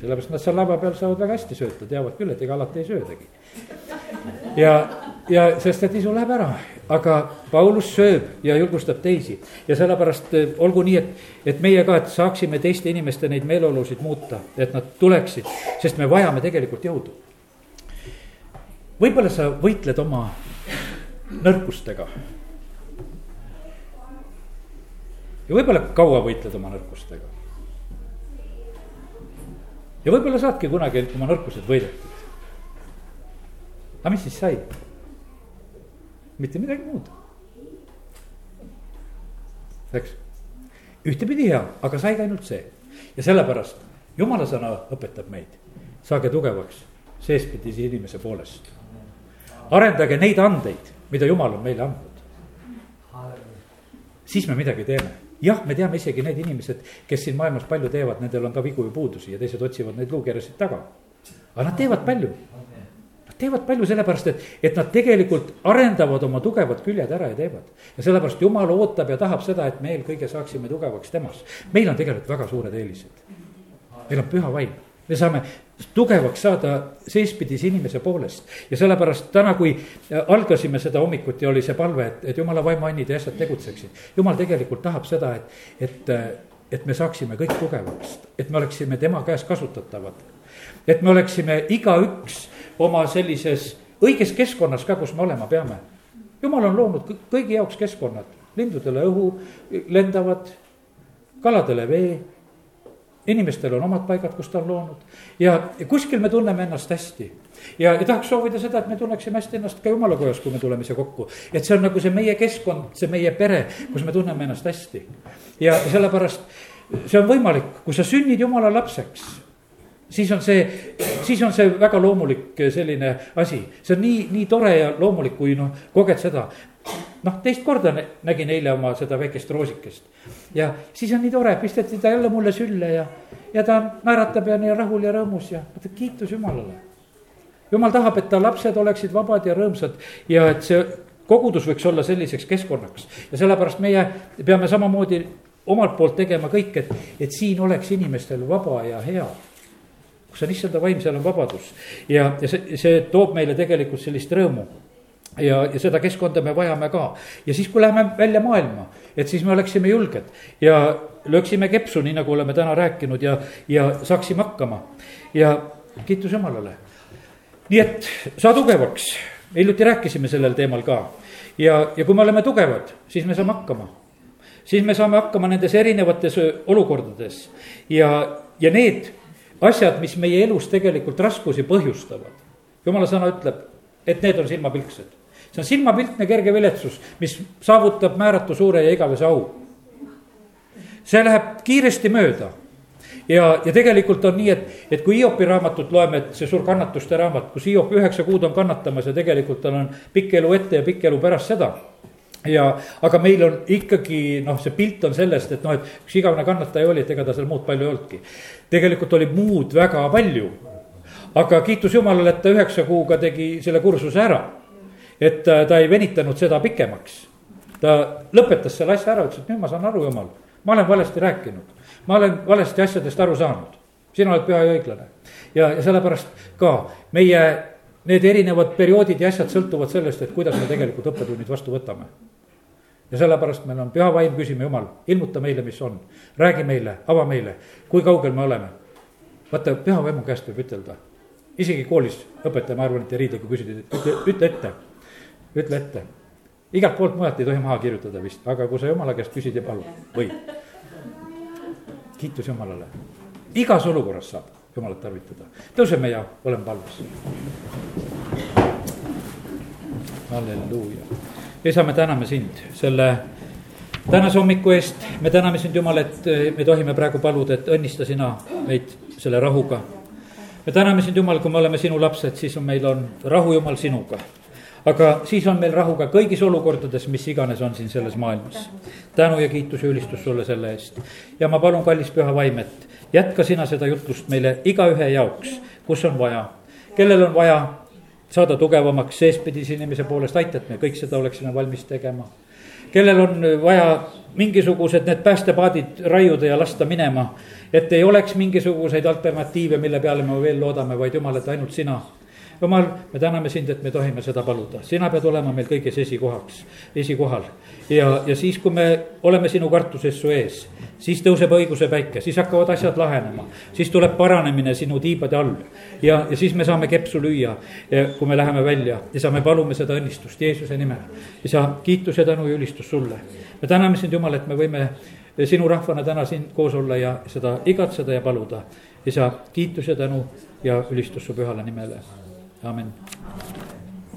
sellepärast nad seal lava peal saavad väga hästi sööta, teavad küll, et ega alati ei söödagi. ja, ja sest et isu läheb ära, aga Paulus sööb ja julgustab teisi ja sellepärast eh, olgu nii, et, et meie ka, et saaksime teiste inimeste neid meeleolusid muuta, et nad tuleksid, sest me vajame tegelikult jõudu. võib-olla sa võitled oma nõrkustega. ja võib-olla kaua võitled oma nõrkustega. ja võib-olla saadki kunagi oma nõrkused võidetud. aga mis siis sai? Mitte midagi muud. eks, ühtepidi hea, aga sai ka ainult see ja sellepärast jumala sõna õpetab meid, saage tugevaks seespidise inimese poolest. arendage neid andeid, mida jumal on meile andnud. siis me midagi teeme jah, me teame isegi need inimesed, kes siin maailmas palju teevad, nendel on ka vigu ja puudusi ja teised otsivad neid luukeresid taga. aga nad teevad palju. Teevad palju sellepärast, et, et nad tegelikult arendavad oma tugevad küljed ära ja teevad. ja sellepärast jumal ootab ja tahab seda, et me eelkõige saaksime tugevaks temas. meil on tegelikult väga suured eelised. meil on püha vaim me saame tugevaks saada seespidise inimese poolest ja sellepärast täna, kui algasime seda hommikuti, oli see palve, et, et jumala vaimu annid ja asjad tegutseksid. jumal tegelikult tahab seda, et, et, et me saaksime kõik tugevaks, et me oleksime tema käes kasutatavad. et me oleksime igaüks oma sellises õiges keskkonnas ka, kus me olema peame. jumal on loonud kõigi jaoks keskkonnad, lindudele õhu lendavad, kaladele vee inimestel on omad paigad, kus ta on loonud ja kuskil me tunneme ennast hästi. ja, ja tahaks soovida seda, et me tunneksime hästi ennast ka jumala kojas, kui me tuleme siia kokku. et see on nagu see meie keskkond, see meie pere, kus me tunneme ennast hästi. ja sellepärast see on võimalik, kui sa sünnid jumala lapseks siis on see, siis on see väga loomulik selline asi, see on nii, nii tore ja loomulik, kui noh, koged seda noh, teist korda nägin eile oma seda väikest roosikest. ja siis on nii tore, pisteti ta jälle mulle sülle ja, ja ta naeratab ja nii rahul ja rõõmus ja kiitus Jumalale. Jumal tahab, et ta lapsed oleksid vabad ja rõõmsad ja et see kogudus võiks olla selliseks keskkonnaks. ja sellepärast meie peame samamoodi omalt poolt tegema kõik, et, et siin oleks inimestel vaba ja hea kus on issanda vaim, seal on vabadus ja, ja see, see toob meile tegelikult sellist rõõmu ja, ja seda keskkonda me vajame ka. ja siis, kui läheme välja maailma, et siis me oleksime julged ja lööksime kepsu, nii nagu oleme täna rääkinud ja, ja saaksime hakkama. ja kiitus Jumalale. nii et saa tugevaks, hiljuti rääkisime sellel teemal ka. ja, ja kui me oleme tugevad, siis me saame hakkama. siis me saame hakkama nendes erinevates olukordades ja, ja need asjad, mis meie elus tegelikult raskusi põhjustavad. jumala sõna ütleb, et need on silmapilksed see on silmapiltne kerge viletsus, mis saavutab määratu suure ja igavese au. see läheb kiiresti mööda ja, ja tegelikult on nii, et, et kui Hiopi raamatut loeme, et see suur kannatuste raamat, kus Hiop üheksa kuud on kannatamas ja tegelikult tal on pikk elu ette ja pikk elu pärast seda ja, aga meil on ikkagi noh, see pilt on sellest, et noh, et üks igavene kannataja oli, et ega ta seal muud palju ei olnudki. tegelikult oli muud väga palju. aga kiitus Jumalale, et ta üheksa kuuga tegi selle kursuse ära et äh, ta ei venitanud seda pikemaks. ta lõpetas selle asja ära, ütles, et nüüd ma saan aru, jumal, ma olen valesti rääkinud, ma olen valesti asjadest aru saanud. sina oled püha ja õiglane ja, ja sellepärast ka meie need erinevad perioodid ja asjad sõltuvad sellest, et kuidas me tegelikult õppetunnid vastu võtame. Ja sellepärast meil on püha vaim, küsime Jumal, ilmuta meile, mis on, räägi meile, ava meile, kui kaugel me oleme. vaata, püha vaimu käest võib ütelda, isegi koolis õpetaja, ma arvan, et ei riida, kui küsida, ütle, ütle ette ütle ette. igalt poolt mujalt ei tohi maha kirjutada vist, aga kui sa jumala käest küsid ja palud, võib. kiitus Jumalale, igas olukorras saab Jumalat tarvitada, tõuseme ja oleme palves. halleluuja, isa, me täname sind selle tänase hommiku eest, me täname sind, Jumal, et me tohime praegu paluda, et õnnista sina meid selle rahuga. me täname sind, Jumal, kui me oleme sinu lapsed, siis on meil on rahu, Jumal, sinuga aga siis on meil rahu ka kõigis olukordades, mis iganes on siin selles maailmas. tänu ja kiitus ja ülistus sulle selle eest. ja ma palun, kallis püha vaim, et jätka sina seda jutlust meile igaühe jaoks, kus on vaja. kellel on vaja saada tugevamaks seespidise inimese poolest, aita, et me kõik seda oleksime valmis tegema kellel on vaja mingisugused need päästepaadid raiuda ja lasta minema. et ei oleks mingisuguseid alternatiive, mille peale me veel loodame, vaid jumal, et ainult sina jumal, me täname sind, et me tohime seda paluda, sina pead olema meil kõiges esikohaks, esikohal. ja, ja siis, kui me oleme sinu kartuses su ees, siis tõuseb õiguse päike, siis hakkavad asjad lahenema. siis tuleb paranemine sinu tiibade all ja, ja siis me saame kepsu lüüa, kui me läheme välja ja saame, palume seda õnnistust Jeesuse nimel. isa, kiitus ja tänu ja ülistus sulle. me täname sind, Jumal, et me võime sinu rahvana täna siin koos olla ja seda igatseda ja paluda. isa, kiitus ja tänu ja ülistus su pühale nimele Amen.